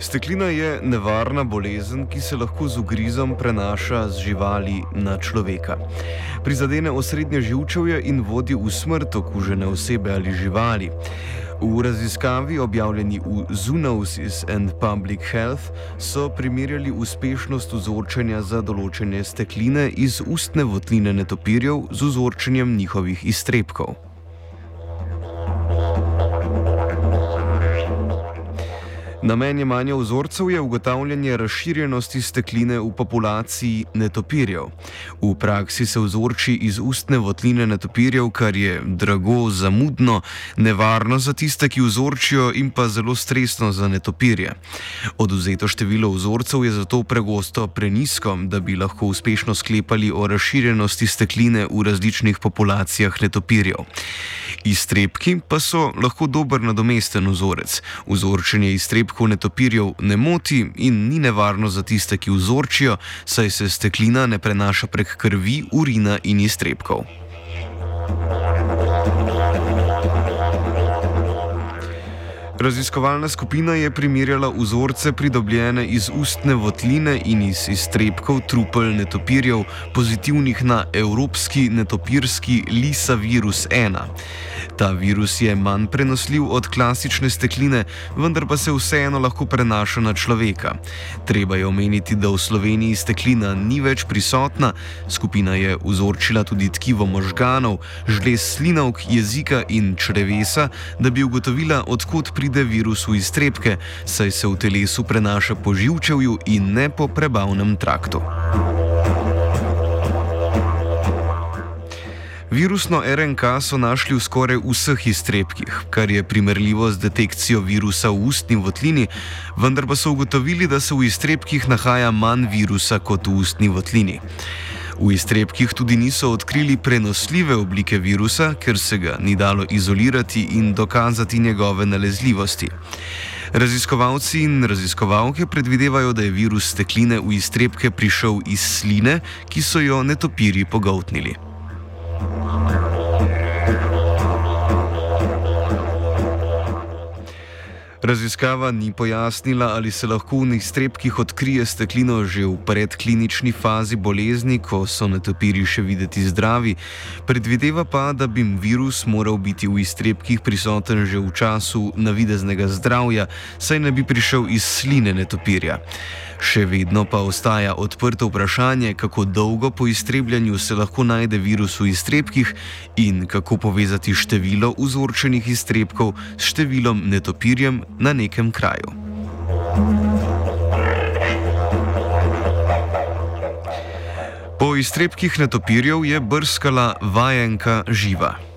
Steklina je nevarna bolezen, ki se lahko z ugrizom prenaša z živali na človeka. Prizadene osrednje živčevje in vodi v smrt okužene osebe ali živali. V raziskavi, objavljeni v Zoonosis and Public Health, so primerjali uspešnost vzorčenja za določene stekline iz ustne votline netopirjev z vzorčenjem njihovih iztrebkov. Namen jemanja vzorcev je ugotavljanje razširjenosti stekline v populaciji netopirjev. V praksi se vzorči iz ustne votline netopirjev, kar je drago, zamudno, nevarno za tiste, ki vzorčijo, in pa zelo stresno za netopirje. Oduzeto število vzorcev je zato pregosto prenisko, da bi lahko uspešno sklepali o razširjenosti stekline v različnih populacijah netopirjev. Iztrebki pa so lahko dober nadomesten vzorec. Vzorčenje iztrebkov netopirjev ne moti in ni nevarno za tiste, ki vzorčijo, saj se steklina ne prenaša prek krvi, urina in iztrebkov. Raziskovalna skupina je primerjala vzorce pridobljene iz ustne votline in iz iztrebkov trupel netopirjev pozitivnih na evropski netopirski Lisa virus 1. Ta virus je manj prenosljiv od klasične stekline, vendar pa se vseeno lahko prenaša na človeka. Treba je omeniti, da v Sloveniji steklina ni več prisotna, skupina je vzorčila tudi tkivo možganov, žlez slinavk, jezika in črevesa, da bi ugotovila, odkot pride virus v iztrebke, saj se v telesu prenaša po živčevju in ne po prebavnem traktu. Virusno RNK so našli v skoraj vseh iztrebkih, kar je primerljivo z detekcijo virusa v ustni votlini, vendar pa so ugotovili, da se v iztrebkih nahaja manj virusa kot v ustni votlini. V iztrebkih tudi niso odkrili prenosljive oblike virusa, ker se ga ni dalo izolirati in dokazati njegove nalezljivosti. Raziskovalci in raziskovalke predvidevajo, da je virus stekline v iztrebke prišel iz sline, ki so jo netopiri pogotnili. Raziskava ni pojasnila, ali se lahko v iztrebkih odkrije steklino že v predklinični fazi bolezni, ko so netopiri še videti zdravi, predvideva pa, da bi virus moral biti v iztrebkih prisoten že v času navideznega zdravja, saj ne bi prišel iz sline netopirja. Še vedno pa ostaja odprto vprašanje, kako dolgo po iztrebljanju se lahko najde virus v iztrebkih in kako povezati število vzorčenih iztrebkov s številom netopirjem na nekem kraju. Po iztrebkih netopirjev je brskala vajenka živa.